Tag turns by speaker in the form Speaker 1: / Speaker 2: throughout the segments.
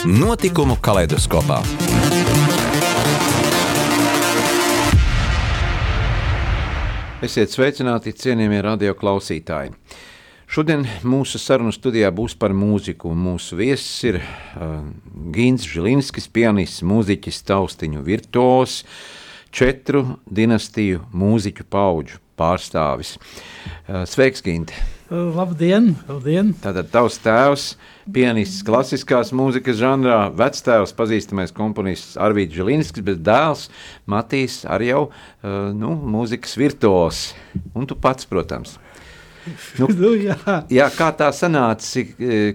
Speaker 1: Notikumu kaleidoskopā. Esiet sveicināti, cienījamie radio klausītāji! Šodien mūsu sarunu studijā būs par mūziku. Mūsu viesis ir uh, Gins Žilinskis, pianists, mūziķis, taustiņu virtuos, četru dinastiju mūziķu paudžu pārstāvis. Uh, sveiks, Ginte!
Speaker 2: Labdien! labdien.
Speaker 1: Tātad tavs tēvs, pianists klasiskās mūzikas žanrā, vectēvs, pazīstamais komponists Arvīds Žilinskis, bet dēls Matīs arī jau uh, nu, mūzikas virtuos. Un tu pats, protams.
Speaker 2: Nu, nu, jā.
Speaker 1: jā, kā tā sanāca,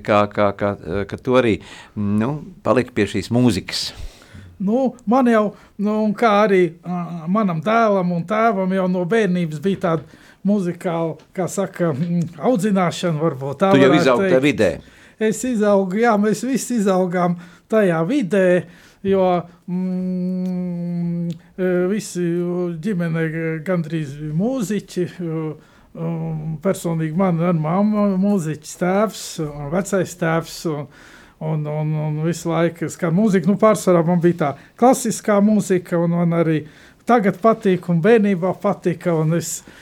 Speaker 1: kā, kā, kā, ka tu arī nu, paliki pie šīs mūzikas?
Speaker 2: Nu, man jau, nu, kā arī uh, manam dēlam un tēvam, jau no bērnības bija tāda muzikāla, kā saka, audzināšana, varbūt tā.
Speaker 1: Tu jau izaugi tajā vidē.
Speaker 2: Es izaugu, jā, mēs visi izaugām tajā vidē, jo mm, visi ģimene gandrīz bija mūziķi. Um, personīgi man ir mamma, mūziķis tēvs, vecais tēvs. Un, un, un, un visu laiku skan mūzika. Nu, pārsvarā man bija tā klasiskā mūzika, un man arī tagad patīk, un bērnībā patika. Un es uh,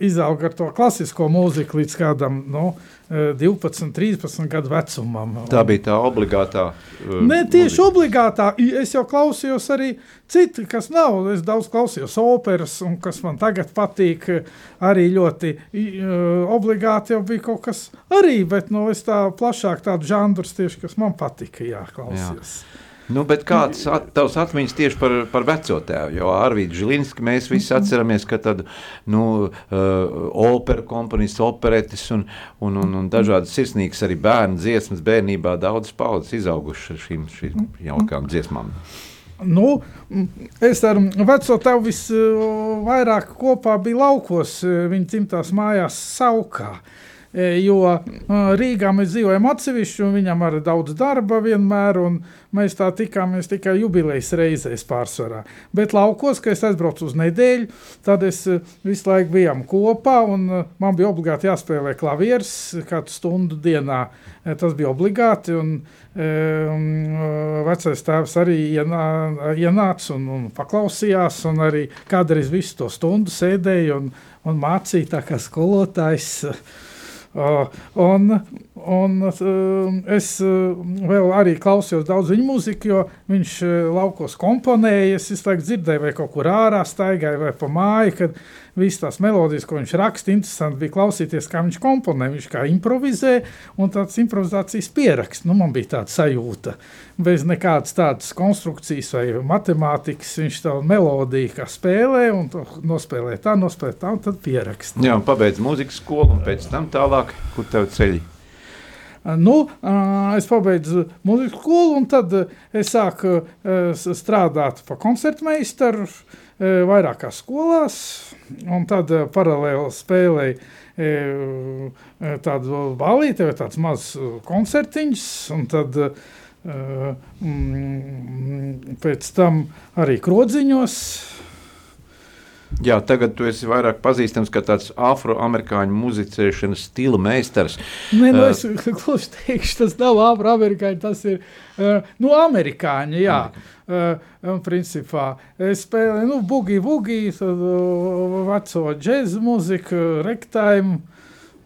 Speaker 2: izaugu ar to klasisko mūziku līdz kādam. Nu, 12, 13 gadu vecumam.
Speaker 1: Tā bija tā obligātā.
Speaker 2: Uh, ne tieši mūzika. obligātā. Es jau klausījos arī citu, kas nav. Es daudz klausījos operas, un kas man tagad patīk, arī ļoti uh, obligāti jau bija kaut kas arī, bet nu, es tā plašāk tādu žandrus tieši, kas man patika, jā, klausījos. Jā.
Speaker 1: Nu, kāds ir tavs atmiņas tieši par, par veco tēvu? Jo Arvīdu Žilinski mēs visi mhm. atceramies, ka tad, nu, uh, opera komponists, operetis un, un, un, un dažādas sirsnīgas arī bērnu dziesmas bērnībā daudzas paudzes izaugušas ar šīm, šīm jaukām dziesmām.
Speaker 2: Nu, es ar veco tevu visvairāk kopā biju laukos, viņa dzimtās mājās Saukā. Jo Rīgā mēs dzīvojam atsevišķi, un viņam ir daudz darba vienmēr, un mēs tā tikāmies tikai jubilejas reizēs pārsvarā. Bet laukos, kad es aizbraucu uz nedēļu, tad es visu laiku bijām kopā, un man bija obligāti jāspēlē klavieres kādu stundu dienā. Tas bija obligāti, un, un vecais tēvs arī ienā, ienāca un, un paklausījās, un arī kādreiz visu to stundu sēdēja un, un mācīja tā kā skolotājs. Un, un es vēl arī klausījos daudz viņa mūziku, jo viņš laukos komponēja. Es laikam dzirdēju, vai kaut kur ārā staigāja, vai pa māju, kad visas tās melodijas, ko viņš raksta, interesanti bija klausīties, kā viņš komponē. Viņš kā improvizē un tāds improvizācijas pieraksts. Nu, man bija tāda sajūta. Bez nekādas tādas konstrukcijas vai matemātikas viņš to melodiju kā spēlē un to nospēlē tā, nospēlē tā un tad pieraksta.
Speaker 1: Jā, un pabeidz mūzikas skolu un pēc tam tālāk, kur tev ceļi?
Speaker 2: Nu, es pabeidzu mūzikas skolu, un tad es sāku strādāt par koncertmeistaru vairākās skolās, un tad paralēli spēlēju tādu balīti vai tāds mazs koncertiņš, un tad pēc tam arī krodziņos
Speaker 1: Jā, tagad tu esi vairāk pazīstams kā tāds afroamerikāņu muzicēšanas stila meistars.
Speaker 2: Nē, nu, es gluži teikšu, tas nav afroamerikāņi, tas ir uh, nu, amerikāņi. Jā. Uh, principā es spēlēju nu, bugiju, uh, veco džēzu mūziku, rektājumu.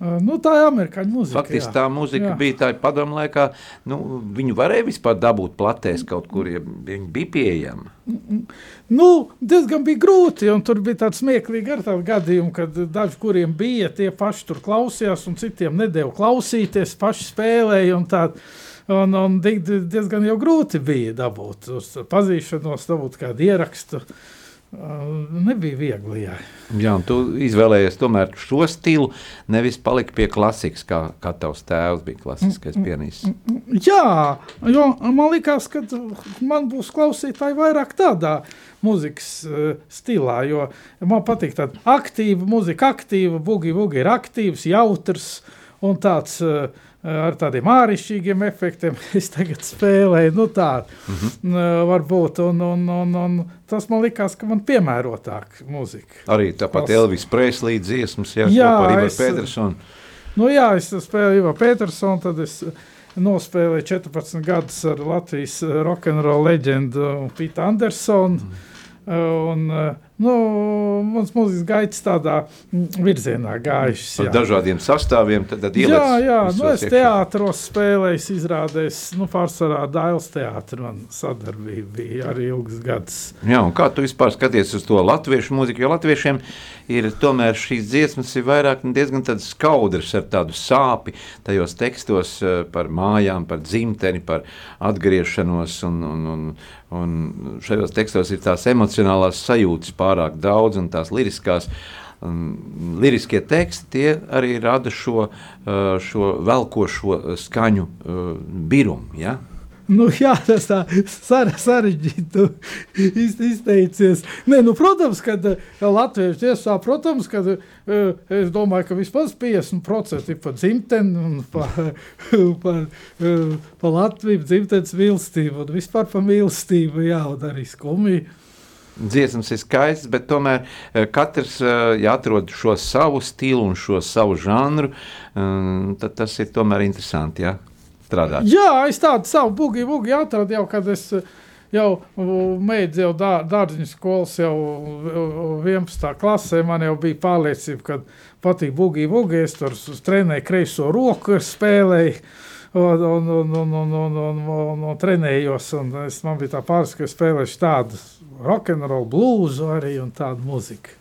Speaker 2: Nu, tā ir amerikāņu mūzika.
Speaker 1: Faktiski jā. tā mūzika jā. bija tāda padomu laikā. Nu, viņu varēja vispār dabūt platēs kaut kur, ja viņi bija pieejami.
Speaker 2: Nu, diezgan bija grūti, un tur bija tāds smieklīgi ar tādu gadījumu, kad daži, kuriem bija, tie paši tur klausījās, un citiem nedēļu klausīties, paši spēlēja un tādu. Un, un diezgan jau grūti bija dabūt uz pazīšanos, dabūt kādu ierakstu. Nebija viegli. Jā.
Speaker 1: Jā, un tu izvēlējies tomēr šo stilu, nevis palika pie klasikas, kā, kā tavs tēvs bija klasiskais pianists.
Speaker 2: Jā, jo man liekas, ka man būs klausītāji vairāk tādā mūzikas stilā, jo man patīk tāda aktīva mūzika, aktīva, bugi, bugi ir aktīvs, jautrs un tāds uh, ar tādiem āršķirīgiem efektiem. Es tagad spēlēju, nu tā, mm -hmm. varbūt, un, un, un, un tas man likās, ka man piemērotāk mūzika.
Speaker 1: Arī tāpat. Elvis Preslī dziesmas, jā, jā par Ivaru Petersonu.
Speaker 2: Nu jā, es spēlēju Ivaru Petersonu, tad es nospēlēju 14 gadus ar Latvijas rock'n'roll leģendu Pītu Andersonu. Mm. Un, nu, mans mūzikas gaitas tādā virzienā gājušas.
Speaker 1: Ar dažādiem sastāviem tad, tad
Speaker 2: jā, jā, nu, es teātros spēlēju, izrādēs, nu, pārsvarā Dailas teātra man sadarbība bija arī ilgas gadus.
Speaker 1: Jā, un kā tu vispār skaties uz to latviešu mūziku, jo latviešiem ir tomēr šīs dziesmas ir vairāk diezgan tādas skaudras ar tādu sāpi tajos tekstos par mājām, par dzimteni, par atgriešanos un, un, un, Un šajos tekstos ir tās emocionālās sajūtas pārāk daudz, un tās liriskās. Um, liriskie teksti arī rada šo, uh, šo velkošo skaņu uh, birumu. Ja?
Speaker 2: Nu, jā, tas tā sarežģīti izteicies. Nē, nu, protams, ka Latvijas tiesā, protams, ka es domāju, ka vismaz 50% ir par dzimteni un par, par, par Latviju, dzimtenes mīlestību un vispār par mīlestību, jā, un arī skumju.
Speaker 1: Dziesmas ir skaistas, bet tomēr katrs ja atrod šo savu stilu un šo savu žanru. Tad tas ir tomēr interesanti. Ja? strādāt?
Speaker 2: Jā, es tādu savu buļbuļsāģi atradu jau, kad es jau mēģināju, jau dā, dārziņu skolas, jau 11. klasē. Man jau bija pārliecība, ka patīk buļbuļsāģi. Es tur trenēju kreiso roku, spēlēju. Un, un, un, un, un, un, un, un, un trenējos. Un es, man bija tā pārskats, ka spēlēšu tādu rokenrolu, blūzu arī un tādu muziku.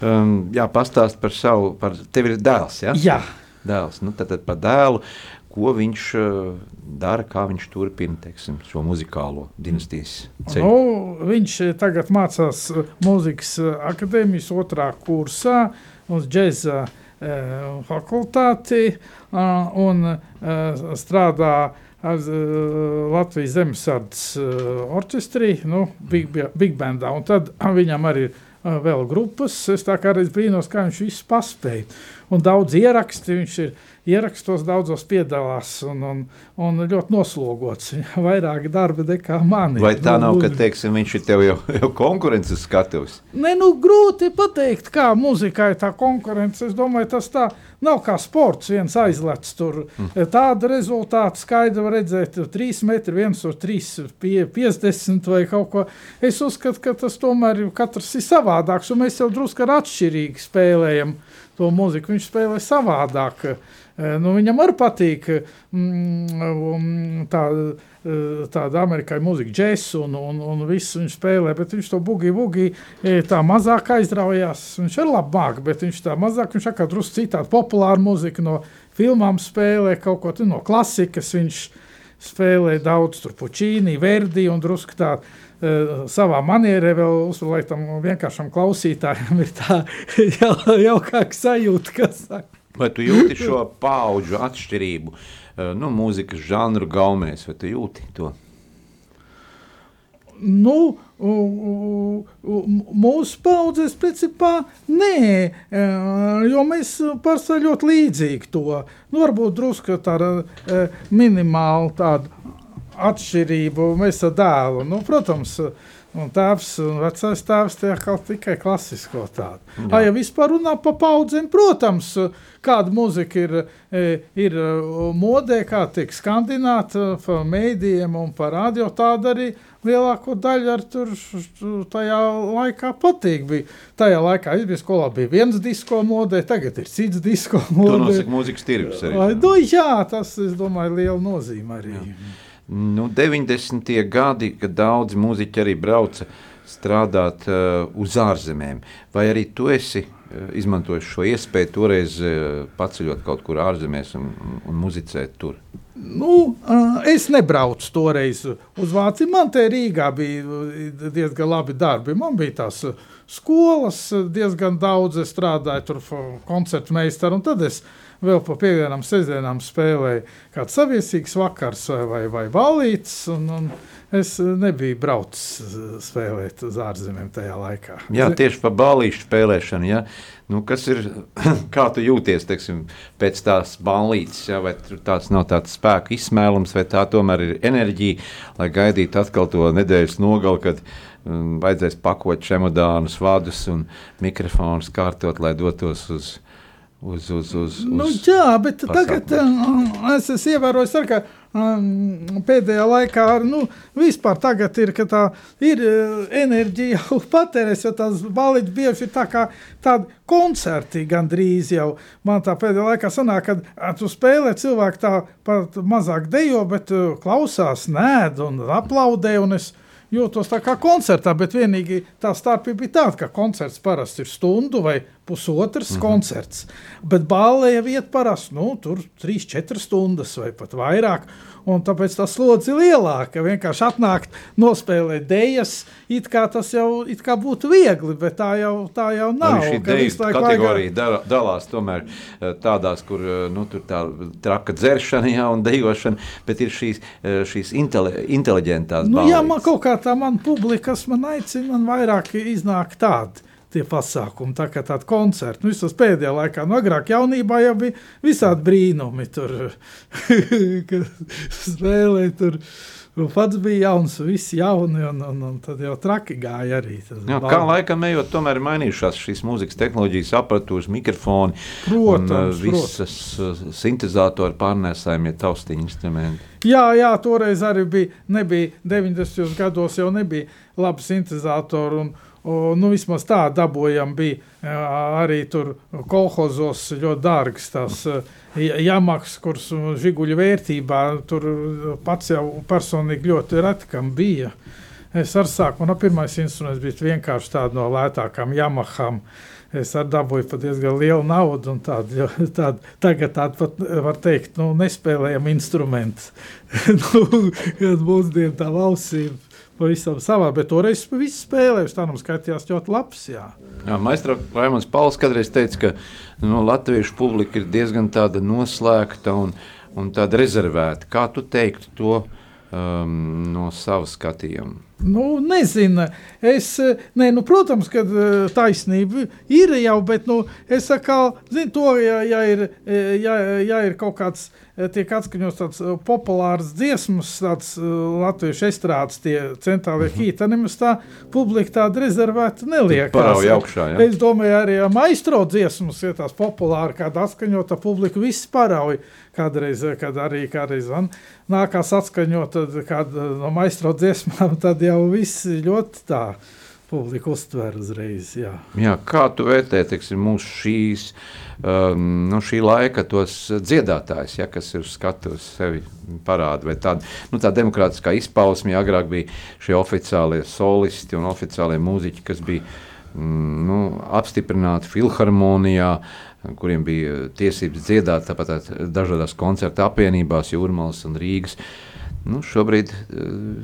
Speaker 1: Um, jā, pastāst par savu, par tevi ir dēls. Ja?
Speaker 2: Jā,
Speaker 1: dēls. Nu, tad, tad par dēlu ko viņš uh, dara, kā viņš turpina teiksim, šo muzikālo dinastijas ceļu.
Speaker 2: Nu, viņš tagad mācās eh, mūzikas akadēmijas otrā kursā uz džēza uh, fakultāti uh, un uh, strādā ar uh, Latvijas zemesardzes uh, orķestrī, nu, big, big bandā. Un tad viņam arī ir vēl grupas. Es tā kā reiz brīnos, kā viņš visu paspēja. Un daudz ieraksti viņš ir ierakstos daudzos piedalās un, un, un ļoti noslogots. Vairāk darba nekā man.
Speaker 1: Vai tā nav, ka teiksim, viņš ir tev jau, jau konkurences skatījums?
Speaker 2: Nē, nu grūti pateikt, kā muzikā ir tā konkurence. Es domāju, tas tā nav kā sports, viens aizlec tur. Mm. Tāda rezultāta skaidri var redzēt, 3 metri, 1 uz 3, 50 vai kaut ko. Es uzskatu, ka tas tomēr katrs ir savādāks, un mēs jau drusku ar atšķirīgi spēlējam to mūziku. Viņš spēlē savādāk. Eh, nu, viņam arī patīk mm, tā, eh, tāda amerikāņu mūzika, džeks un, un, un viss viņš spēlē, bet viņš to buļbuļsāģi eh, tā mazāk aizraujās. Viņš ir mākslinieks, bet viņš tā mazāk, viņš kā drusku citādi populāru mūziku no filmām spēlē, kaut ko no klasikas. Viņš spēlē daudz puķīni, verdi un drusku tādu. Uh, savā manierē vēl lai tam vienkāršam klausītājam ir tā jau, jaukāka sajūta, kas.
Speaker 1: Vai tu jūti šo paudžu atšķirību, eh, nu, mūzikas žanru gaumēs, vai tu jūti to?
Speaker 2: Nu, mūsu paudzes principā nē, eh, jo mēs pārstāvjam ļoti līdzīgi to. Nu, varbūt drusku tāda eh, minimāla tāda atšķirība mēs ar dēlu. Nu, protams, Un tēvs un vecais tēvs tie kaut tikai klasisko tādu. Jā. Ja vispār runā par paudzēm, protams, kāda muzika ir, e, ir e, modē, kā tiek skandināta par mēdījiem un par radio, tāda arī lielāko daļu ar tur tajā laikā patīk. Bija. Tajā laikā es biju skolā, bija viens disko modē, tagad ir cits disko modē.
Speaker 1: Tas nosaka mūzikas tirgus arī.
Speaker 2: Nu, jā, tas, es domāju, liela nozīme arī. Jā.
Speaker 1: Nu, 90. gadi, kad daudzi muzeķi arī brauca strādāt uh, uz ārzemēm. Vai arī tu esi uh, izmantojis šo iespēju toreiz uh, paceļot kaut kur ārzemēs un, un, muzicēt tur?
Speaker 2: Nu, es nebraucu toreiz uz Vāciju. Man te Rīgā bija diezgan labi darbi. Man bija tās skolas, diezgan daudz strādāju tur koncertu meistaru, tad es vēl pa piekdienām, sestdienām spēlēju kāds saviesīgs vakars vai, vai, vai valīts, un, un es nebiju braucis spēlēt uz ārzemēm tajā laikā.
Speaker 1: Jā, tieši pa balīšu spēlēšanu, ja? Nu, kas ir, kā tu jūties teiksim, pēc tās balītes, ja? vai tāds nav tāds spēka izsmēlums, vai tā tomēr ir enerģija, lai gaidītu atkal to nedēļas nogali, kad um, vajadzēs pakot čemodānus, vadus un mikrofonus kārtot, lai dotos uz uz, uz, uz,
Speaker 2: nu, jā, bet tagad uh, es esmu ievērojis, ka um, pēdējā laikā nu, vispār ir, tā, ir uh, enerģija jau patērēs, jo tās balīti bieži ir tā kā tādi koncerti gandrīz jau. Man tā pēdējā laikā sanāk, uh, tu spēlē cilvēki tā pat mazāk dejo, bet uh, klausās, nēd un aplaudē, un es jūtos tā kā koncertā, bet vienīgi tā starpība bija tāda, ka koncerts parasti ir stundu vai pusotrs mm -hmm. koncerts. Bet bālē jau iet parasti nu, tur 3-4 stundas vai pat vairāk. Un tāpēc tā slodze ir lielāka. Vienkārši atnākt, nospēlēt dēļas, it kā tas jau kā būtu viegli, bet tā jau, tā jau nav.
Speaker 1: Šī dēļa kategorija vajag... dalās tomēr eh, tādās, kur eh, nu, tur tā traka dzeršana jā, un dejošana, bet ir šīs, eh, šīs intele, inteliģentās
Speaker 2: nu, balītes. Jā, man kaut kā tā man publika, kas man aicina, man vairāk iznāk tādi tie pasākumi, tā kā tādi koncerti. Nu, vismaz pēdējā laikā, no nu, agrāk jaunībā jau bija visādi brīnumi, tur spēlēja. Tur. Un pats bija jauns, viss jauni, un, un, un tad jau traki gāja arī.
Speaker 1: Jā, kā laikam ejot, tomēr ir mainījušās šīs mūzikas tehnoloģijas, aparatūras, mikrofoni. Protams, un, uh, visas uh, sintēzatoru pārnēsājumie taustiņu instrumenti.
Speaker 2: Jā, jā, toreiz arī bija, nebija 90. gados jau nebija labi sintēzatori. Un, nu, vismaz tā dabūjam, bija arī tur kolhozos ļoti dārgs tās jāmaksas, kuras žiguļu vērtībā tur pats jau personīgi ļoti reti kam bija. Es ar sāku, man pirmais instruments bija vienkārši tāda no lētākām Yamahām. Es ar dabūju pat diezgan lielu naudu, un tādu, tādu, tagad tādu pat var teikt, nu, nespēlējam instrumentus. nu, mūsdienu tā valsība pavisam savā, bet toreiz viss spēlēja. Tā mums skaitījās ļoti labs. Jā,
Speaker 1: jā Maistra Raimons Pauls kādreiz teica, ka no, latviešu publika ir diezgan tāda noslēgta un, un tāda rezervēta. Kā tu teiktu to um, no savas skatījuma?
Speaker 2: Nu, nezinu. Es, ne, nu, protams, ka uh, taisnība ir jau, bet nu, es saku, zinu, to, ja, ja, ir, ja, ja ir kaut kāds Eh, tiek atskaņots tāds populārs dziesmas, tāds latviešu estrādes, tie centrālie -hmm. kīti, nemaz tā publika tāda rezervēta neliekās.
Speaker 1: Augšā, ja?
Speaker 2: Es domāju, arī maistro dziesmas, ja tās populāri kāda atskaņota publika, viss parauj. Kādreiz, kad arī kādreiz man nākās atskaņot kādu no maistro dziesmām, tad jau viss ļoti tā publika uztver uzreiz. Jā.
Speaker 1: Jā, kā tu vērtē teiksim, mūsu šīs, um, no šī laika tos dziedātājus, ja, kas ir skatuves sevi parāda, vai tāda, nu, tā demokrātiskā izpausme, ja agrāk bija šie oficiālie solisti un oficiālie mūziķi, kas bija mm, nu, apstiprināti filharmonijā, kuriem bija tiesības dziedāt tāpat dažādās koncerta apvienībās, Jūrmals un Rīgas. Nu, šobrīd uh,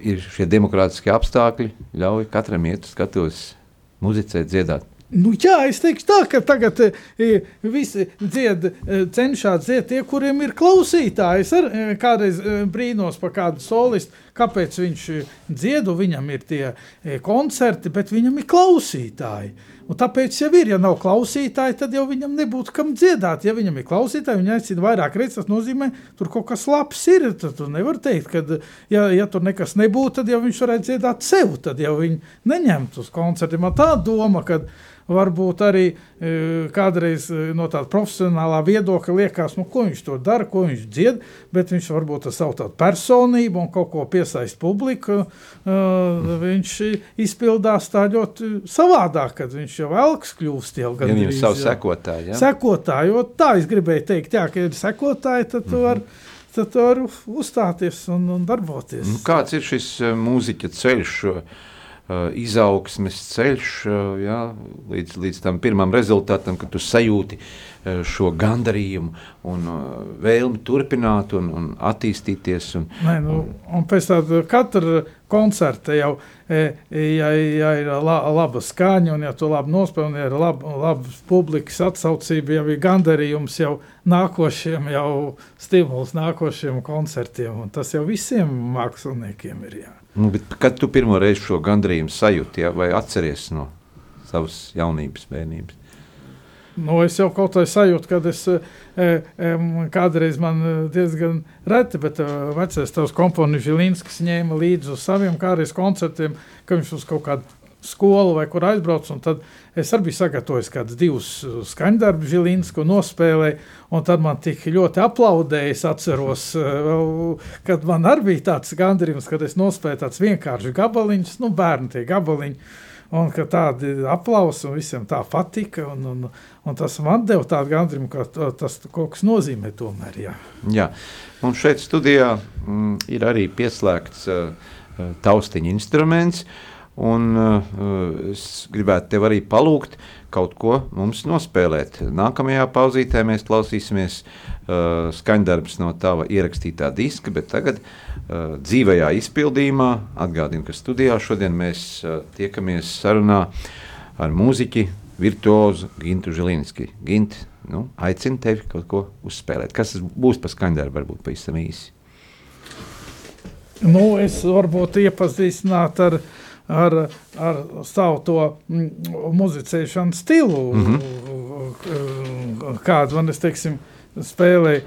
Speaker 1: ir šie demokrātiskie apstākļi, ļauj katram iet uz skatuves, muzicēt, dziedāt.
Speaker 2: Nu, jā, es teikšu tā, ka tagad e, visi dzied, e, cenšas dzied tie, kuriem ir klausītāji. Es ar, e, kādreiz e, brīnos par kādu solistu, kāpēc viņš dzied, viņam ir tie e, koncerti, bet viņam ir klausītāji. Un tāpēc jau ir, ja nav klausītāji, tad jau viņam nebūtu kam dziedāt. Ja viņam ir klausītāji, viņa aicina vairāk reizes. Tas nozīmē, tur kaut kas labs ir. Tad tu nevari teikt, ka, ja, ja tur nekas nebūtu, tad jau viņš varētu dziedāt sev. Tad jau viņi neņemtu uz koncertiem. Man tā doma, ka varbūt arī e, kādreiz e, no tāda profesionālā viedokļa liekas, nu, ko viņš to dara, ko viņš dzied, bet viņš varbūt ar savu personību un kaut ko piesaist publiku, uh, viņš izpildās tā ļoti savādāk, kad viņš jau elks kļūst jau
Speaker 1: gan. Ja viņam savu sekotāju,
Speaker 2: ja? Sekotāju, jo tā es gribēju teikt, jā, ka ir sekotāji, tad tu mm -hmm. vari tad var uzstāties un, un darboties. Nu,
Speaker 1: kāds ir šis mūziķa ceļš? uh, izaugsmes ceļš uh, jā, līdz, līdz tam pirmam rezultātam, kad tu sajūti uh, šo gandarījumu un vēlmi turpināt un, un attīstīties. Un,
Speaker 2: Nē, nu, un pēc tam katra koncerta jau ja, ja ir la, laba skaņa, un ja tu labi nospēlē, ja ir laba, laba publikas atsaucība, jau ir gandarījums jau nākošiem, jau stimuls nākošiem koncertiem, un tas jau visiem māksliniekiem ir jā.
Speaker 1: Nu, kad tu pirmo reizi šo gandarījumu sajūti, ja, vai atceries no savas jaunības, bērnības?
Speaker 2: Nu, es jau kaut kā sajūtu, ka es e, e, kādreiz man diezgan reti, bet e, vecais tavs komponis Žilinskis ņēma līdzi uz saviem kādreiz koncertiem, ka viņš uz kaut kādu skolu vai kur aizbrauc, un tad es arī biju sagatavojis kādus divus skaņdarbus Žilinsku nospēlēju, un tad man tik ļoti aplaudēja, es atceros, kad man arī bija tāds gandarījums, kad es nospēju tāds vienkārši gabaliņus, nu bērni tie gabaliņi, un ka tādi aplausi un visiem tā patika. Un, un, un tas man deva tādu gandrību, ka tas kaut kas nozīmē tomēr. Jā,
Speaker 1: jā. un šeit studijā mm, ir arī pieslēgts uh, taustiņa instruments. Un, uh, es gribētu tev arī palūgt kaut ko mums nospēlēt. Nākamajā pauzītē mēs klausīsimies uh, skaņdarbus no tava ierakstītā diska, bet tagad uh, dzīvajā izpildījumā atgādinu, ka studijā šodien mēs uh, tiekamies sarunā ar mūziķi virtuozu Gintu Žilinski. Gint, nu, aicinu tevi kaut ko uzspēlēt. Kas tas būs par skaņdarbu, varbūt pavisam īsi?
Speaker 2: Nu, es varbūt iepazīstinātu ar viņu ar, ar savu to mm, muzicēšanas stilu, mm -hmm. kādu man es teiksim, spēlēju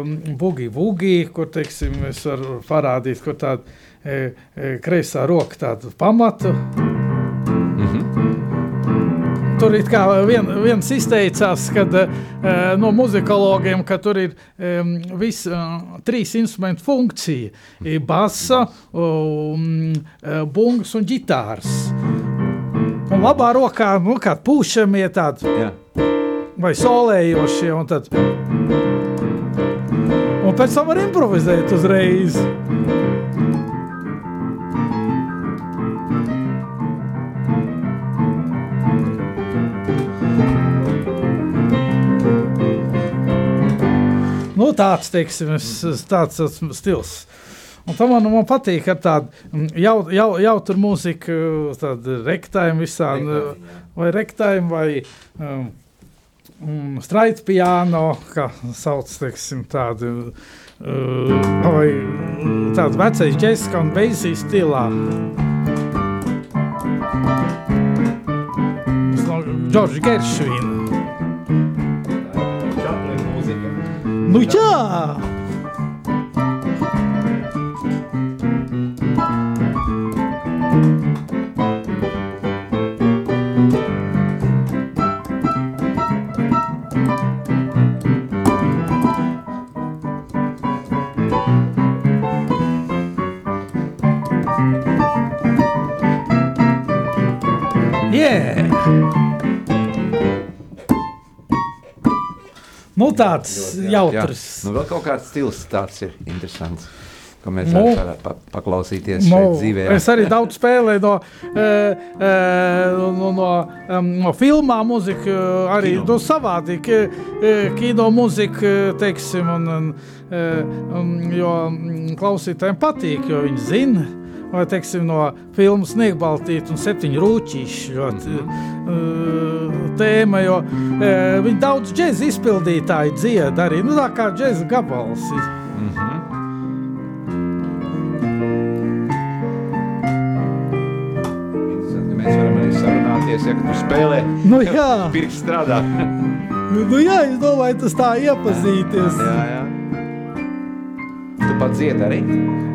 Speaker 2: um, bugi, bugi, kur teiksim, es varu parādīt, kur tāda e, e, kreisā roka tādu pamatu. Mm -hmm. Tur ir vien, viens izteicās, kad, uh, no muzikologiem, ka tur ir vis, uh, trīs instrumentu funkcija - basa, um, bungas un ģitārs. Un labā rokā nu, pūšamie tādi Jā. vai solējošie. Un, tad, un pēc tam var improvizēt uzreiz. Nu, tāds, teiksim, tāds stils. Un tam man, man patīk, ka tāda mm, jau, jau, jautru mūzika, tāda rektājuma visādi, vai rektājuma, vai um, straight piano, kā sauc, teiksim, tādu, uh, vai tādu vecais džeska un beizī stilā. No George 놓자. Nu, tāds ļoti, jā, jautrs. Jā.
Speaker 1: Nu, vēl kaut kāds stils tāds ir interesants. Mēs nu, varētu pa, paklausīties nu, dzīvē.
Speaker 2: Es arī daudz spēlēju no, e, e, no, no, no filmām, mūziku, arī kino. no savādi kino mūziku, teiksim, un, un, un, jo klausītājiem patīk, jo viņi zina vai teiksim, no filmas Sniegbaltīte un septiņu rūķīšu ļoti, uh, tēma, jo uh, viņi daudz džēza izpildītāji dzied arī, nu tā kā džēza gabals. Mm -hmm.
Speaker 1: Mēs varam arī sarunāties, ja tu spēlē.
Speaker 2: Nu jā.
Speaker 1: Pirks strādā.
Speaker 2: nu jā, es domāju, tas tā iepazīties.
Speaker 1: Jā, jā. Tu pats dziedi arī?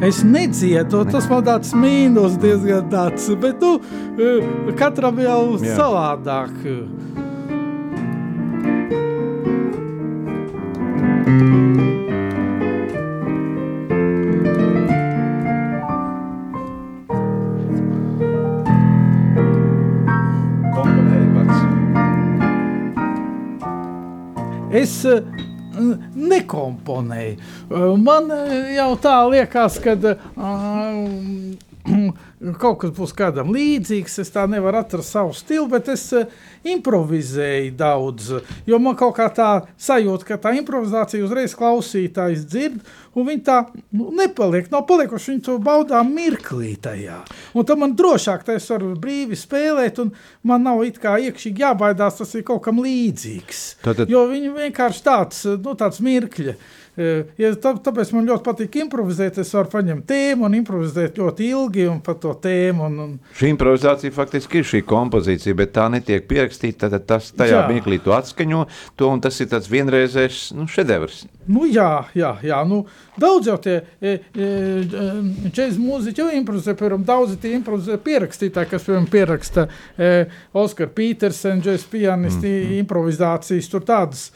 Speaker 2: Es nedziedu, tas man tāds mīnus diezgan tāds, bet nu, e, katram jau Jā. savādāk. Es nekomponēju. Man jau tā liekas, ka. Uh, kaut kas būs kādam līdzīgs. Es tā nevaru atrast savu stilu, bet es uh, improvizēju daudz. Jo man kaut kā tā sajūta, ka tā improvizācija uzreiz klausītājs dzird, un viņi tā nu, nepaliek. Nav palikuši, viņi to baudām mirklī tajā. Un tad man drošāk tā es varu brīvi spēlēt, un man nav it kā iekšīgi jābaidās, tas ir kaut kam līdzīgs. Tātad... Jo viņi vienkārši tāds, nu, tāds mirkļi. Ja, tā, tāpēc man ļoti patīk improvizēt. Es varu paņemt tēmu un improvizēt ļoti ilgi par to tēmu. Un, un...
Speaker 1: Šī improvizācija faktiski ir šī kompozīcija, bet tā netiek pierakstīta. Tad tas tajā jā. mirklī to atskaņo, to, un tas ir tāds vienreizējs nu, šedevrs.
Speaker 2: Nu, jā, jā, jā. Nu, daudz jau tie e, e, džēzus mūziķi jau improvizē, piemēram, daudzi tie improvizē pierakstītāji, kas, piemēram, pieraksta e, Oskar Petersen, džēzus pianisti, mm. improvizācijas, tur tādas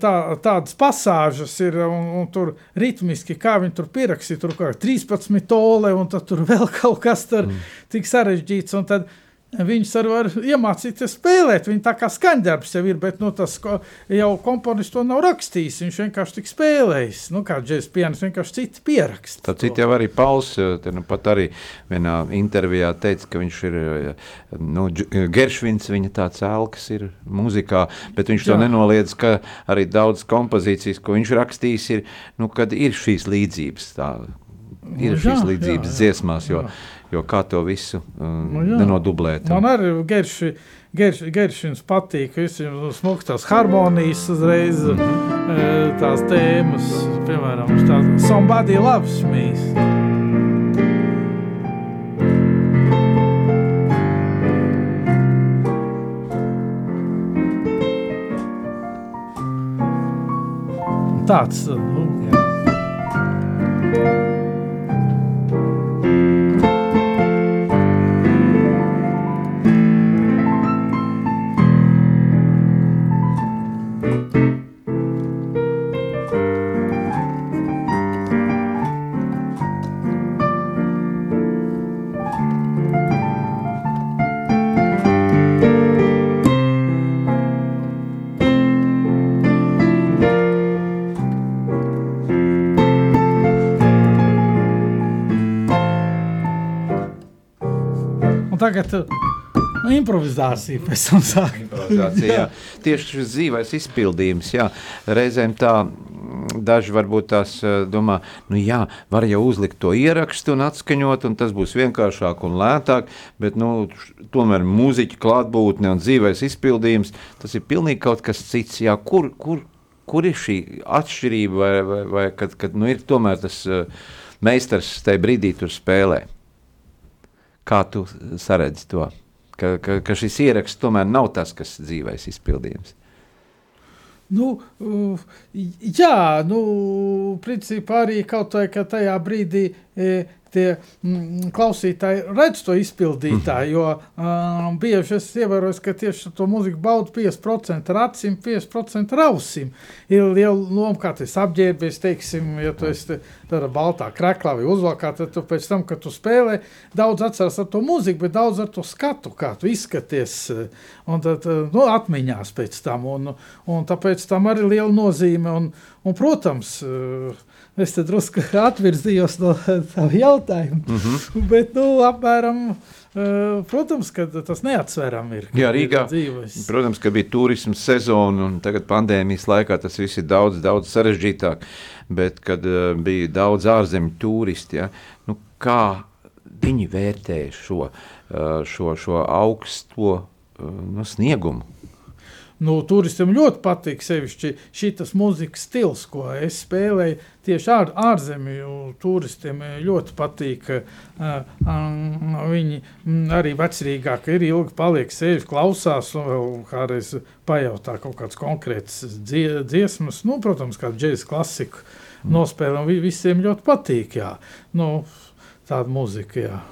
Speaker 2: tā, tādas pasāžas ir, un, un tur ritmiski, kā viņi tur pierakstīja, tur kā 13 tole, un tad tur vēl kaut kas tur mm. tik sarežģīts, un tad Viņus arī var iemācīties spēlēt. Viņa tā kā skaņdarbs jau ir, bet nu, tas jau komponists to nav rakstījis. Viņš vienkārši tik spēlējis. Nu, kā džēzus pianis vienkārši citi pierakst.
Speaker 1: Tad citi jau arī Pauls, nu, pat arī vienā intervijā teica, ka viņš ir, nu, Geršvins, viņa tāds ēlkas ir muzikā, bet viņš Jā. to nenoliedz, ka arī daudz kompozīcijas, ko viņš rakstījis, ir, nu, kad ir šīs līdzības tā, ir šīs jā, līdzības jā, dziesmās, jo, jo kā to visu um, nu, jā. nenodublēt.
Speaker 2: Man arī gerši, gerši, geršins patīk, visiem smuks tās harmonijas uzreiz, mm -hmm. tās tēmas, piemēram, tās Somebody Loves Me. Tāds, improvizācija pēc tam sāk.
Speaker 1: Improvizācija, jā. Tieši šis dzīvais izpildījums, jā. Reizēm tā daži varbūt tās domā, nu jā, var jau uzlikt to ierakstu un atskaņot, un tas būs vienkāršāk un lētāk, bet nu, tomēr mūziķa klātbūtne un dzīvais izpildījums, tas ir pilnīgi kaut kas cits. Jā, kur, kur, kur ir šī atšķirība, vai, vai, vai kad, kad nu, ir tomēr tas uh, meistars tajā brīdī tur spēlē? Kā tu saredzi to? Ka, ka, ka šis ieraksts tomēr nav tas, kas dzīvēs izpildījums.
Speaker 2: Nu, jā, nu, principā arī kaut vai, ka tajā brīdī e, tie mm, klausītāji redz to izpildītāju. Jo um, bieži es ievēroju, ka tieši to mūziku baudu 5% ar acīm, 5% ar ausīm. Ir liela loma, kā tas apģērbies, teiksim, ja tu esi tādā baltā kreklā vai uzvalkā, tad tu pēc tam, kad tu spēlē, daudz atceras ar to mūziku, bet daudz ar to skatu, kā tu izskaties, un tad, nu, atmiņās pēc tam, un, un tāpēc tam arī liela nozīme, un, un protams, uh, Es te drusku atvirzījos no tā jautājuma. Mm -hmm. Bet, nu, apmēram. Uh, protams, ka tas neatsverami ir.
Speaker 1: Jā, Rīgā. Protams, ka bija turisma sezona, un tagad pandēmijas laikā tas viss ir daudz, daudz sarežģītāk. Bet, kad uh, bija daudz ārzemju turisti, ja, nu, kā viņi vērtēja šo, uh, šo, šo augsto uh, nu, sniegumu?
Speaker 2: Nu, turistiem ļoti patīk sevišķi šis mūzikas stils, ko es spēlēju. Tieši ār, ārzemju turistiem ļoti patīk. Uh, viņi arī vecrīgāki ir ilgi paliek, sēž, klausās un vēl kādreiz pajautā kaut kādas konkrētas dzie, dziesmas. Nu, protams, kā džēzus klasiku mm. nospēlē, visiem ļoti patīk. Jā. Nu, tāda mūzika, jā.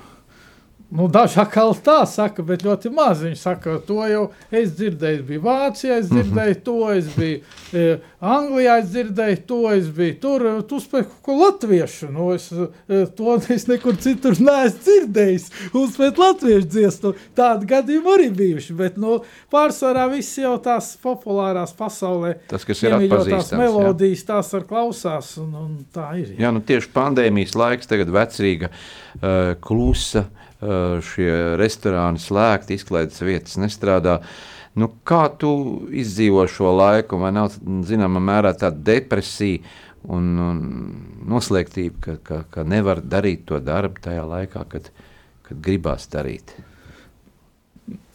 Speaker 2: Nu, daži atkal tā saka, bet ļoti maz. Viņi saka, to jau es dzirdēju. Es biju Vācijā, es dzirdēju to, es biju e, Anglijā, es dzirdēju to, es biju tur. Tu spēj ko latviešu. Nu, es, e, to es nekur citur neesmu dzirdējis. Uzspēt latviešu dziesmu. Tādi gadījumi arī bijuši. Bet nu, pārsvarā viss jau tās populārās pasaulē.
Speaker 1: Tas, kas ir atpazīstams.
Speaker 2: Melodijas, jā. tās ar klausās. Un, un tā ir.
Speaker 1: Jā, jā nu tieši pandēmijas laiks tagad vecrīga uh, klusa. Uh, šie restorāni slēgti, izklaides vietas nestrādā. Nu, kā tu izdzīvo šo laiku, vai nav zināmā mērā tāda depresija un, un noslēgtība, ka, ka, ka nevar darīt to darbu tajā laikā, kad, kad gribās darīt?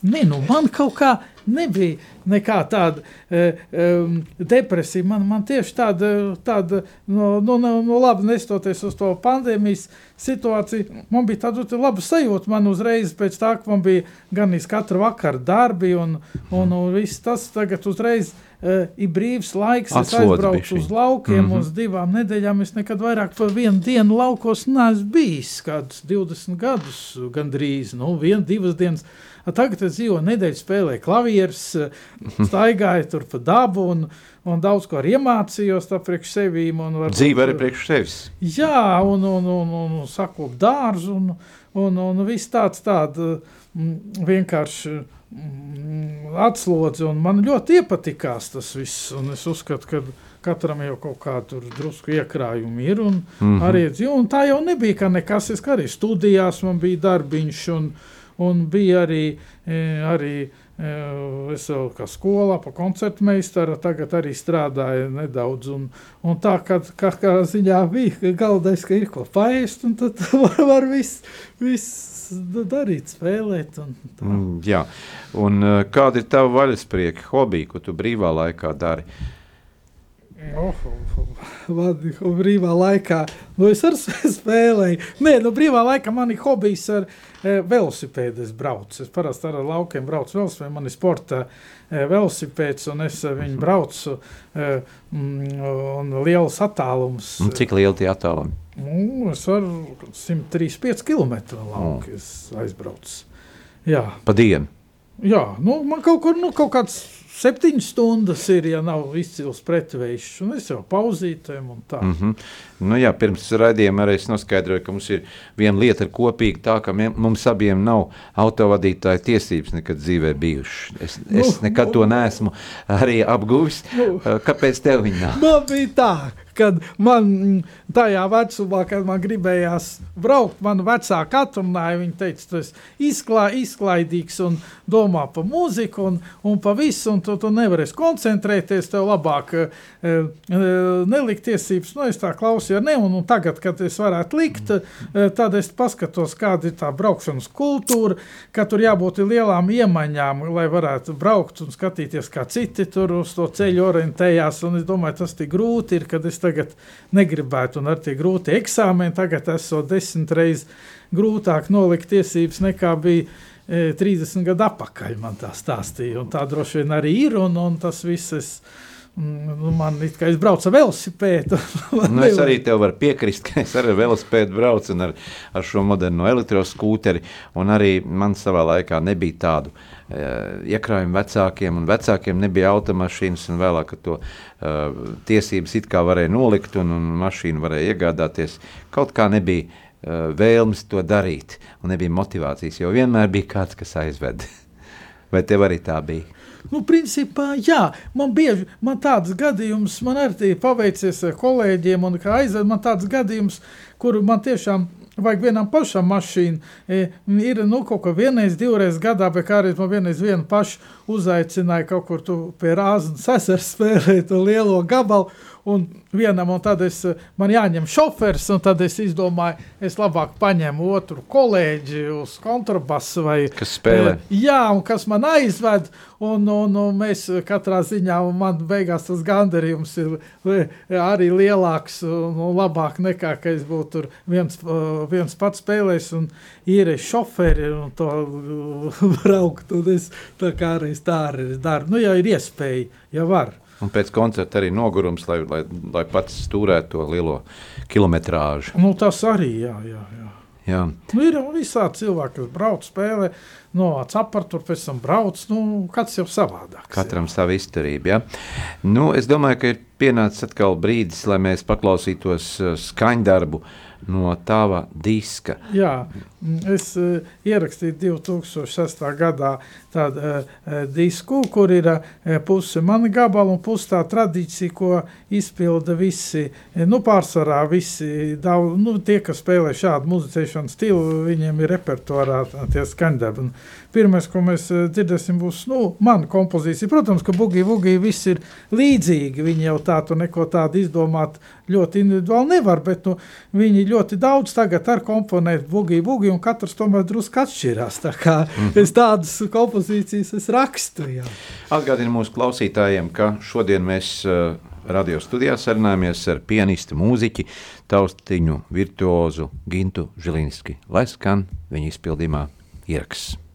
Speaker 2: Nē, nu man kaut kā nebija nekā tāda um, depresija. Man, man tieši tāda, tāda no, no, no, no labi nestoties uz to pandēmijas situāciju, man bija tāda laba sajūta. Man uzreiz pēc tā, ka man bija gan iz katru vakaru darbi un, un, un viss tas tagad uzreiz. Uh, ir brīvs laiks, es aizbraucu uz laukiem mm -hmm. uz divām nedēļām. Es nekad vairāk par vienu dienu laukos neesmu bijis. Kādus 20 gadus gandrīz, nu, viena, divas dienas. Tagad es dzīvoju nedēļu, spēlēju klavierus, staigāju tur pa dabu un, un daudz ko arī iemācījos priekš sevīm.
Speaker 1: Dzīve arī priekš sevis.
Speaker 2: Jā, un, un, un, un, un sakop dārzu un, un, un viss tāds tād, vienkārši atslodzi. Man ļoti iepatikās tas viss. Es uzskatu, ka katram jau kaut kāda drusku iekrājuma ir. Un mm -hmm. arī, un tā jau nebija, ka nekas. Es arī studijās man bija darbiņš. Un, un bija arī, e, arī e, es vēl kā skolā, pa koncertu meistaru, tagad arī strādāju nedaudz. Un, un tā kā, kā ziņā bija, galvenais, ka ir ko paēst, un tad var, var viss, viss darīt, spēlēt. Un tā. mm,
Speaker 1: jā, un e, kāda ir tava vaļasprieka, hobija, ko tu brīvā laikā dari?
Speaker 2: Oh, Vadi, brīvā laikā. Nu, es arī spēlēju. Nē, nu, brīvā laikā man ir hobijs ar e, velosipēdu. Es braucu. Es parasti ar laukiem braucu velosipēdu. Man ir sporta e, velosipēds, un es viņu braucu. E, mm, un liels attālums.
Speaker 1: Un cik lieli tie attālumi?
Speaker 2: Nu, es varu 135 km lauku oh. aizbraucu. Jā.
Speaker 1: Pa dienu?
Speaker 2: Jā, nu, man kaut kur nu, kaut kāds septiņas stundas ir, ja nav izcils pretvējs, un es jau pauzītēm un tā.
Speaker 1: Mm -hmm. nu, jā, pirms raidījuma arī es noskaidroju, ka mums ir viena lieta kopīga tā, ka mums abiem nav autovadītāja tiesības nekad dzīvē bijušas. Es, nu, es nekad nu, to neesmu arī apguvis. Nu, Kāpēc tev viņa nav?
Speaker 2: Man bija tā, kad man tajā vecumā, kad man gribējās braukt, man vecāki atrunāja, viņi teica, tu esi izklā, izklaidīgs un domā par mūziku un, un par visu, un tu, tu nevarēsi koncentrēties, tev labāk e, e, nelikt tiesības. Nu, es tā klausīju, ne, un, un tagad, kad es varētu likt, e, tad es paskatos, kāda ir tā braukšanas kultūra, ka tur jābūt lielām iemaņām, lai varētu braukt un skatīties, kā citi tur uz to ceļu orientējās, un es domāju, tas tik grūti ir, kad es tagad negribētu, un ar tie grūti eksāmeni tagad esot desmit reizes grūtāk nolikt tiesības nekā bija. 30 e, gadu atpakaļ man tā stāstīja, un tā droši vien arī ir. Un, un tas viss man ir kā es braucu ar velosipēdu.
Speaker 1: nu, es arī tev varu piekrist, ka es arī ar velosipēdu braucu ar, ar šo moderno elektroskūteri. Arī man savā laikā nebija tādu uh, iekrājumu vecākiem, un vecākiem nebija automašīnas, vēlāk to uh, tiesības it kā varēja nolikt, un, un mašīnu varēja iegādāties. Kaut kā nebija uh, vēlmes to darīt, un nebija motivācijas, jo vienmēr bija kāds, kas aizved. Vai tev arī tā bija?
Speaker 2: Nu, principā, jā, man bieži man tāds gadījums, man arī paveicies ar kolēģiem, un kā aizved man tāds gadījums, kuru man tiešām Vajag vienam pašam mašīnu. E, ir nu, kaut kā vienreiz, divreiz gadā, bet kā arī man vienreiz vienu pašu uzaicināja kaut kur pie rāznas esers spēlēt lielo gabalu. Un vienam, un tad es, man jāņem šofers, un tad es izdomāju, es labāk paņemu otru kolēģi uz kontrabasu. Vai,
Speaker 1: kas spēlē?
Speaker 2: Jā, un kas man aizved, un, un, un mēs katrā ziņā, un man beigās tas gandarījums ir arī lielāks un labāk nekā, ka es būtu tur viens, viens pats spēlējis un īrējis šoferi un to braukt, un es tā kā arī tā arī daru. Nu, ja ir iespēja, ja var.
Speaker 1: Un pēc koncerta arī nogurums, lai, lai, lai pats stūrētu to lielo kilometrāžu.
Speaker 2: Nu, tas arī, jā, jā. jā.
Speaker 1: Jā.
Speaker 2: Nu, ir jau visādi cilvēki, kas brauc, spēlē, no apgabala, tur pēc tam brauc. Nu, katrs jau savādāk.
Speaker 1: Katram sava izturība. Ja? Nu, es domāju, ka ir pienācis atkal brīdis, lai mēs paklausītos uh, skaņdarbu no tava diska.
Speaker 2: Jā, es uh, ierakstīju 2006. gadā tādu uh, disku, kur ir uh, puse mana gabala un puse tā tradīcija, ko izpilda visi, nu, pārsvarā visi, daudz, nu, tie, kas spēlē šādu muzicēšanas stilu, viņiem ir repertuārā tie skaņdarbi. Pirmais, ko mēs dzirdēsim, būs nu, mana kompozīcija. Protams, ka bugi, bugi viss ir līdzīgi. Viņi jau tādu neko tādu izdomāt ļoti individuāli nevar, bet nu, viņi ļoti daudz tagad ar komponēt bugi, bugi, un katrs tomēr drusku atšķirās. Tā kā mm. es tādas kompozīcijas es rakstu. Jā.
Speaker 1: Atgādinu mūsu klausītājiem, ka šodien mēs uh, radio studijā sarunājamies ar pianistu mūziķi, taustiņu virtuozu Gintu Žilinski. Lai skan viņa izpildījumā ieraksts.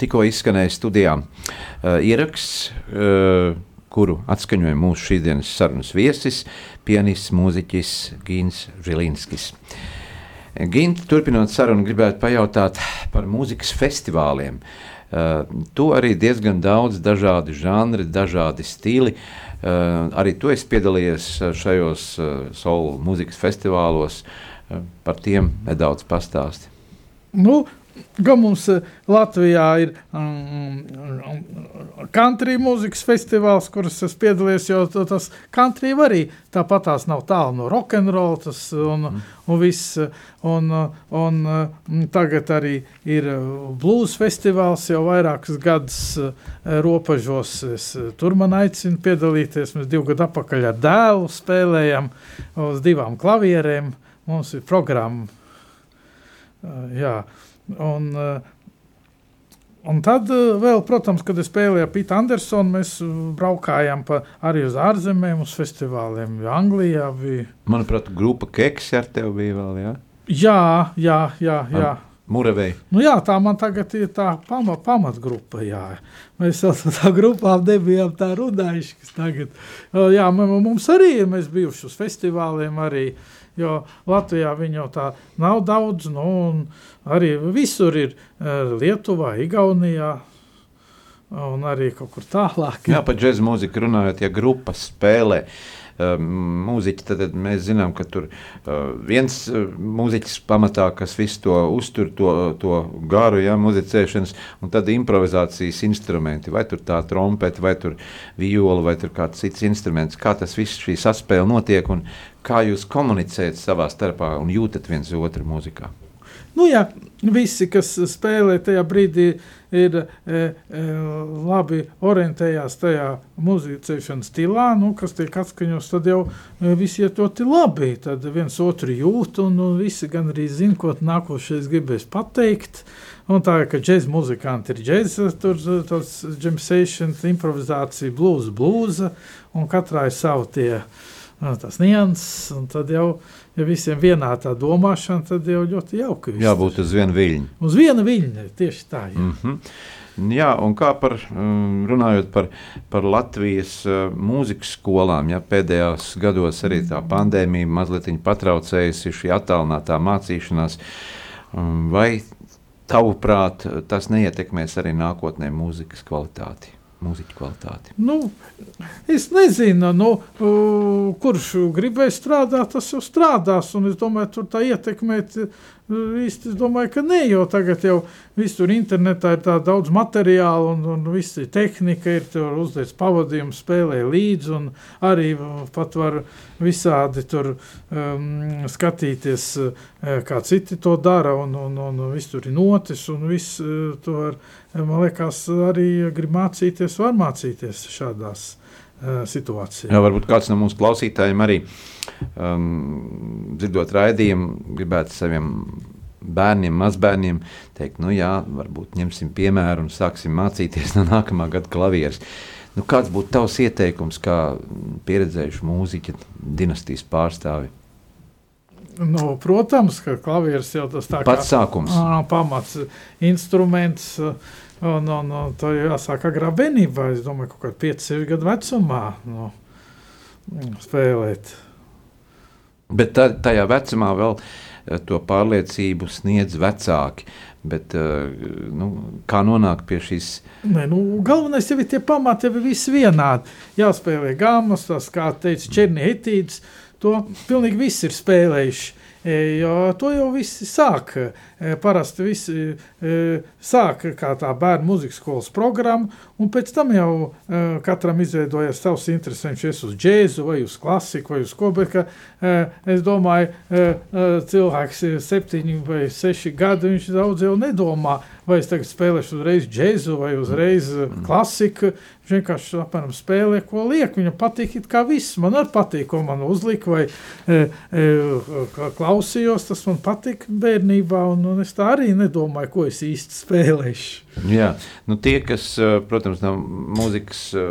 Speaker 1: Tikko izskanēja studijā uh, ieraksts, uh, kuru atskaņoja mūsu šīsdienas sarunas viesis, pianists, mūziķis Gins Žilinskis. Gint, turpinot sarunu, gribētu pajautāt par mūzikas festivāliem. Uh, tu arī diezgan daudz dažādi žanri, dažādi stili. Uh, arī tu esi piedalījies šajos uh, soul mūzikas festivālos. Uh, par tiem nedaudz pastāsti.
Speaker 2: Nu, Gan mums eh, Latvijā ir um, country mūzikas festivāls, kuras es piedalījos, jo tas country arī tāpat tās nav tālu no rock'n'roll un, mm. un viss. Un, un, un tagad arī ir blues festivāls jau vairākus gadus eh, robežos. Es, tur man aicina piedalīties. Mēs divu gadu atpakaļ ar dēlu spēlējam uz divām klavierēm. Mums ir programma. Jā. Un, uh, Un tad vēl, protams, kad es spēlēju ar Pītu Andersonu, mēs braukājām pa, arī uz ārzemēm, uz festivāliem. Anglijā bija.
Speaker 1: Manuprāt, grupa Keks ar tevi bija vēl. Ja?
Speaker 2: Jā, jā, jā. jā.
Speaker 1: Muravei.
Speaker 2: Nu jā, tā man tagad ir tā pama, pamatgrupa. Jā. Mēs jau tādā grupā nebijām tā runājuši. Tagad, jā, mums arī ir bijuši uz festivāliem. Arī, jo Latvijā viņa jau tā nav daudz. Nu, arī visur ir Lietuvā, Igaunijā. Un arī kaut kur tālāk.
Speaker 1: Jā, par džēzu mūziku runājot, ja grupas spēlē. Uh, mūziķi, tad mēs zinām, ka tur viens mūziķis pamatā, kas visu to uztur, to, to garu, ja, muzicēšanas, un tad improvizācijas instrumenti, vai tur tā trompete, vai tur viola, vai tur kāds cits instruments, kā tas viss šī saspēle notiek, un kā jūs komunicējat savā starpā un jūtat viens otru mūzikā.
Speaker 2: Nu, jā, visi, kas spēlē tajā brīdī, ir e, e, labi orientējās tajā muzicēšanas stilā, nu, kas tiek atskaņots, tad jau e, visi iet ļoti labi. Tad viens otru jūt, un nu, visi gan arī zina, ko nākošais gribēs pateikt. Un tā ir, ka džēzus muzikanti ir džēzus, tur tas džemsēšanas, improvizācija, blūza, blūza, un katrā ir savu tie, nu, tas nianses, un tad jau ja visiem vienā tā domāšana, tad jau ļoti jauki.
Speaker 1: Jābūt uz viena viļņa.
Speaker 2: Uz viena viļņa, tieši tā. Jā.
Speaker 1: Mm -hmm. Jā, un kā par um, runājot par, par Latvijas uh, mūzikas skolām, ja pēdējos gados arī tā pandēmija mazliet patraucējusi šī attālinātā mācīšanās, um, vai tavuprāt tas neietekmēs arī nākotnē mūzikas kvalitāti? Mūziķu kvalitāti?
Speaker 2: Nu, es nezinu, nu, kurš gribēs strādāt, tas jau strādās. Es domāju, tur tā ietekmēt īsti domāju, ka ne, jo tagad jau visur internetā ir daudz materiālu un, un viss ir tehnika, ir tur uzliekts pavadījums, spēlē līdzi un arī pat var visādi tur um, skatīties, uh, kā citi to dara un, un, un, un viss tur ir notis un viss uh, to var, man liekas, arī grib mācīties, var mācīties šādās uh, situācijās.
Speaker 1: Jā, varbūt kāds no mūsu klausītājiem arī uh, um, dzirdot raidījumu, gribētu saviem bērniem, mazbērniem teikt, nu jā, varbūt ņemsim piemēru un sāksim mācīties no nākamā gada klavieres. Nu, kāds būtu tavs ieteikums, kā pieredzējuši mūziķa dinastijas pārstāvi?
Speaker 2: Nu, protams, ka klavieris jau tas
Speaker 1: tā pats kā, sākums.
Speaker 2: Pamats instruments, un, un, un to jāsāk agrā bērnībā, es domāju, kaut kādā 5-6 gadu vecumā nu, spēlēt.
Speaker 1: Bet tā, tajā vecumā vēl eh, to pārliecību sniedz vecāki. Bet, eh, nu, kā nonākt pie šīs?
Speaker 2: Nē, nu, galvenais jau ir tie pamati, jau ir viss vienādi. Jāspēlē gāmas, tas, kā teica Černietis, to pilnīgi viss ir spēlējuši. E, jo to jau visi sāk. E, parasti visi e, sāk kā tā bērnu mūzikas skolas programma, un pēc tam jau katram izveidojas savs intereses. Viņš ies uz džēzu, vai uz klasiku, vai uz ko. Bet, ka, es domāju, cilvēks ir septiņi vai seši gadi, viņš daudz jau nedomā vai es tagad spēlēšu uzreiz džēzu vai uzreiz klasiku. Viņš vienkārši apmēram spēlē, ko liek. Viņam patīk, kā viss. Man arī patīk, ko man uzlika, vai klausījos. Tas man patika bērnībā, un, un es tā arī nedomāju, ko es īsti spēlēšu.
Speaker 1: Jā, nu tie, kas, e, protams, no mūzikas e,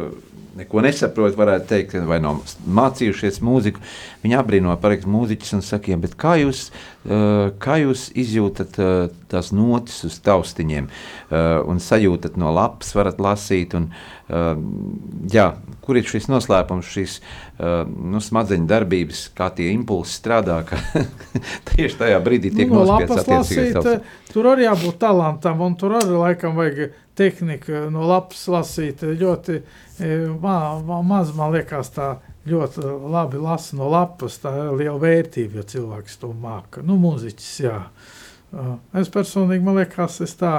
Speaker 1: neko nesaprot, varētu teikt, vai nav mācījušies mūziku. Viņi apbrīno pareizi mūziķus un saka, ja, kā, jūs, uh, kā jūs izjūtat uh, tās notis uz taustiņiem uh, un sajūtat no lapas, varat lasīt. Un, jā, kur ir šis noslēpums, šīs nu, smadzeņu darbības, kā tie impulsi strādā, ka tieši tajā brīdī tiek nu, no nospiests attiecīgais
Speaker 2: lasīt, Tur arī jābūt talantam, un tur arī laikam vajag tehnika no lapas lasīt ļoti man, man, maz, man liekas, tā ļoti labi lasa no lapas. Tā ir liela vērtība, ja cilvēks to māca. Nu, mūziķis, jā. Es personīgi, man liekas, es tā,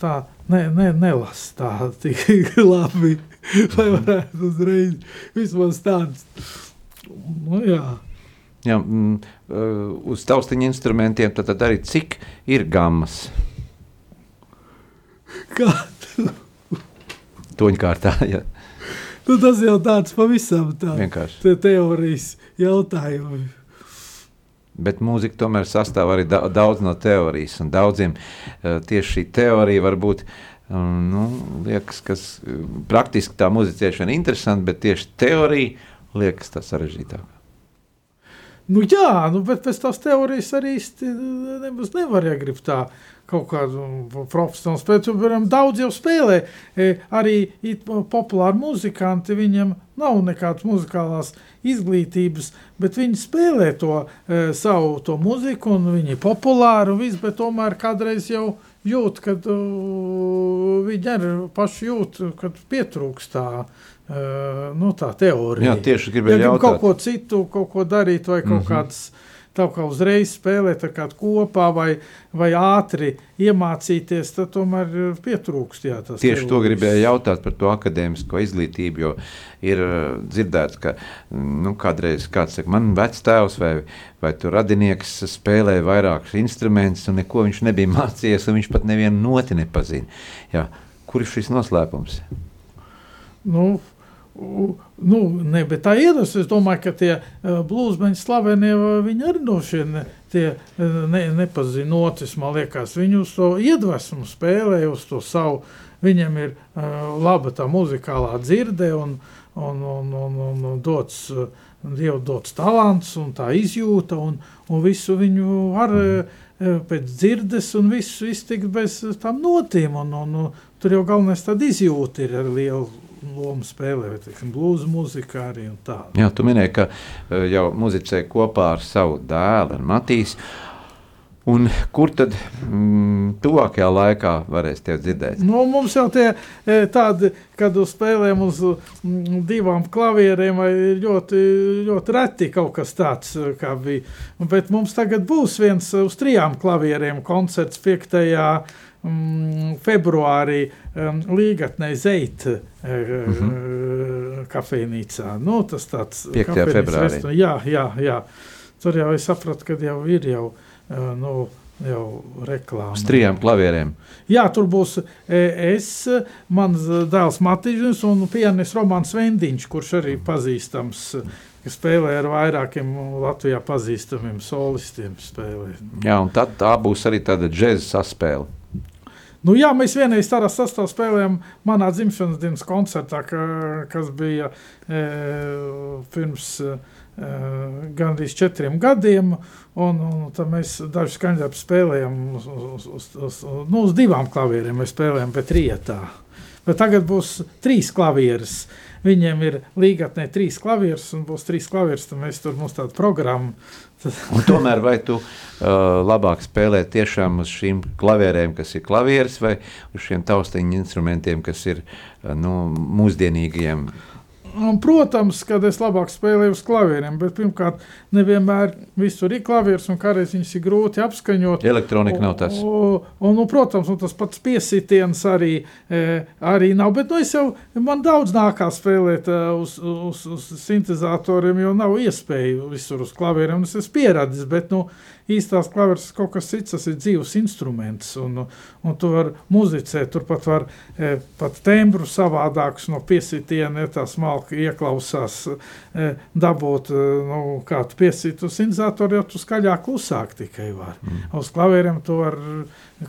Speaker 2: tā ne, ne, nelasu tā tik labi, lai varētu uzreiz vismaz tāds. Nu, jā.
Speaker 1: Jā, mm, uz taustiņa instrumentiem tad, tad arī cik ir gammas?
Speaker 2: Kā?
Speaker 1: Toņkārtā, jā.
Speaker 2: Nu, tas jau tāds pavisam
Speaker 1: tāds
Speaker 2: te teorijas jautājums.
Speaker 1: Bet mūzika tomēr sastāv arī daudz no teorijas, un daudziem uh, tieši šī teorija var būt Nu, liekas, ka praktiski tā muzicēšana ir interesanta, bet tieši teorija liekas tā sarežģītāka.
Speaker 2: Nu, jā, nu, bet pēc tās teorijas arī nemaz nevar iegribt tā kaut kādu profesionālu spēli. Piemēram, daudz jau spēlē, e, arī populāri muzikanti, viņiem nav nekādas muzikālās izglītības, bet viņi spēlē to e, savu to muziku, un viņi ir populāri un viss, bet tomēr kādreiz jau jūt, kad viņi arī paši jūt, kad pietrūkst tā nu, tā teorija.
Speaker 1: Jā, tieši gribēju ja jautāt.
Speaker 2: Kaut ko citu, kaut ko darīt, vai kaut mm -hmm. kāds tā kā uzreiz spēlēt ar kādu kopā, vai, vai ātri iemācīties, tad tomēr pietrūkst. Jā,
Speaker 1: Tieši teorijas. to gribēju jautāt par to akadēmisko izglītību, jo ir dzirdēts, ka nu, kādreiz kāds saka, man vectēvs vai, vai radinieks spēlē vairākus instrumentus, un neko viņš nebija mācījies, un viņš pat nevienu noti nepazina. Jā, kur ir šis noslēpums?
Speaker 2: Nu, Nu, ne, bet tā iedas, es domāju, ka tie uh, blūzmeņi slavenie, viņi arī no šiem tie ne, nepazina notis, man liekas, viņi uz to iedvesmu spēlē, uz to savu, viņam ir uh, laba tā muzikālā dzirde un, un, un, un, un, un dots, uh, Dievu dots talants un tā izjūta un, un visu viņu var uh, pēc dzirdes un visu iztikt bez tam notīm un, un, un tur jau galvenais tāda izjūta ir ar lielu lomu spēlē, blūza mūzika arī.
Speaker 1: Jā, tu minēji, ka eh, jau muzicē kopā ar savu dēlu, Matīsu. Un kur tad mm, tuvākajā laikā varēs te dzirdēt?
Speaker 2: Nu, mums jau tie e, tādi, kad uz spēlēm uz mm, divām klavierēm ir ļoti, ļoti reti kaut kas tāds, e, kā bija. Bet mums tagad būs viens uz trijām klavierēm koncerts 5 um, februārī um, Līgatnē Zeita uh, mm -hmm. kafejnīcā. Nu, tas tāds
Speaker 1: 5. februārī.
Speaker 2: Restorāns. Jā, jā, jā. Tur jau es sapratu, ka jau ir jau, uh, nu, jau reklāma.
Speaker 1: Uz trijām klavierēm.
Speaker 2: Jā, tur būs es, mans dēls Matīņš un pianists Romans Vendiņš, kurš arī pazīstams kas spēlē ar vairākiem Latvijā pazīstamiem solistiem. Spēlē.
Speaker 1: Jā, un tad tā būs arī tāda džēza saspēle.
Speaker 2: Nu, jā, mēs vienreiz tādā sastāvā spēlējām manā dzimšanas dienas koncertā, ka, kas bija e, pirms e, gandrīz četriem gadiem. Un, un tad mēs dažus skaņdarbus spēlējām uz, uz, uz, uz, nu, uz divām klavierēm. Mēs spēlējām pēc rietā. Bet tagad būs trīs klavieres. Viņiem ir līgatnē trīs klavieres, un būs trīs klavieres. Tad mēs tur mums tādu programmu
Speaker 1: Un tomēr vai tu uh, labāk spēlē tiešām uz šīm klavierēm, kas ir klavieres, vai uz šiem taustiņu instrumentiem, kas ir uh, nu, mūsdienīgiem
Speaker 2: Un, protams, kad es labāk spēlēju uz klavieriem, bet pirmkārt, nevienmēr visur ir klavieres, un kādreiz viņas ir grūti apskaņot.
Speaker 1: Elektronika nav tas.
Speaker 2: Un, un, nu, protams, un tas pats piesitiens arī, e, arī nav. Bet nu, jau, man daudz nākās spēlēt uh, uz, uz, uz sintēzatoriem, jo nav iespēju visur uz klavieriem. Es esmu pieradis, bet nu, īstās klaveres kaut kas cits, tas ir dzīves instruments, un, un tu vari muzicēt, tur pat var e, pat tembru savādākus no piesitiena, ja tā smalka ieklausās, e, dabūt, e, nu, kā tu piesīt uz sinzātoru, jo tu skaļāk klusāk tikai var. Mm. Uz klavieriem tu var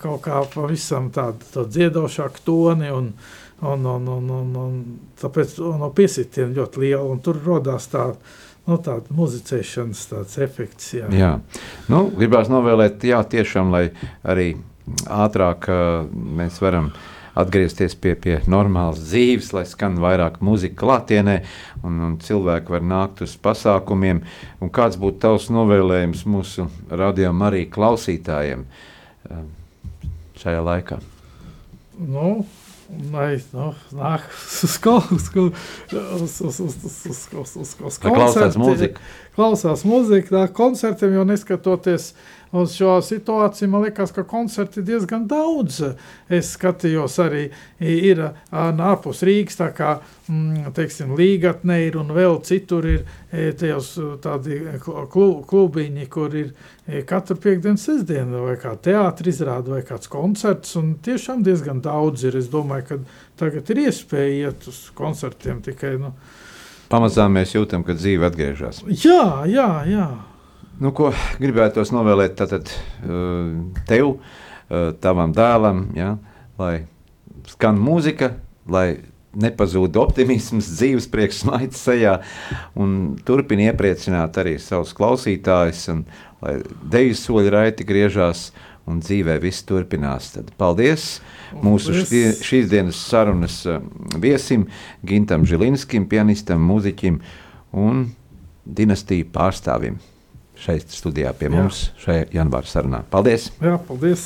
Speaker 2: kaut kā pavisam tādu tā dziedošāku toni un, un, un, un, un, un tāpēc no piesitiena ļoti liela, un tur rodās tāda nu, tāda muzicēšanas tāds efekts. Jā,
Speaker 1: jā. Nu, gribās novēlēt, jā, tiešām, lai arī ātrāk uh, mēs varam atgriezties pie, pie normālas dzīves, lai skan vairāk muzika klātienē un, un cilvēki var nākt uz pasākumiem. Un kāds būtu tavs novēlējums mūsu radiom arī klausītājiem um, šajā laikā?
Speaker 2: Nu, Lai nu, nāk uz koncertu,
Speaker 1: klausās muziku.
Speaker 2: Klausās muziku, nāk koncertiem, jo neskatoties uh, uz šo situāciju. Man liekas, ka koncerti diezgan daudz. Es skatījos arī ir ārpus Rīgas, tā kā mm, teiksim, Līgatne ir un vēl citur ir tajos tādi klubiņi, kur ir katru piekdienu, sestdienu vai kā teātris izrāda vai kāds koncerts. Un tiešām diezgan daudz ir. Es domāju, ka tagad ir iespēja iet uz koncertiem tikai. Nu,
Speaker 1: Pamazām mēs jūtam, ka dzīve atgriežas.
Speaker 2: Jā, jā, jā.
Speaker 1: Nu, ko gribētos novēlēt tātad, uh, tev, uh, tavam dēlam, ja, lai skan mūzika, lai nepazūd optimisms, dzīves priekš smaids sejā un turpina iepriecināt arī savus klausītājus, un lai deju soļi raiti griežās un dzīvē viss turpinās. Tad paldies mūsu šie, šīs dienas sarunas um, viesim, Gintam Žilinskim, pianistam, mūziķim un dinastiju pārstāvim šeit studijā pie mums Jā. šajā janvāra sarunā. Paldies!
Speaker 2: Jā, paldies!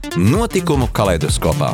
Speaker 3: Notikumu kaleidoskopā.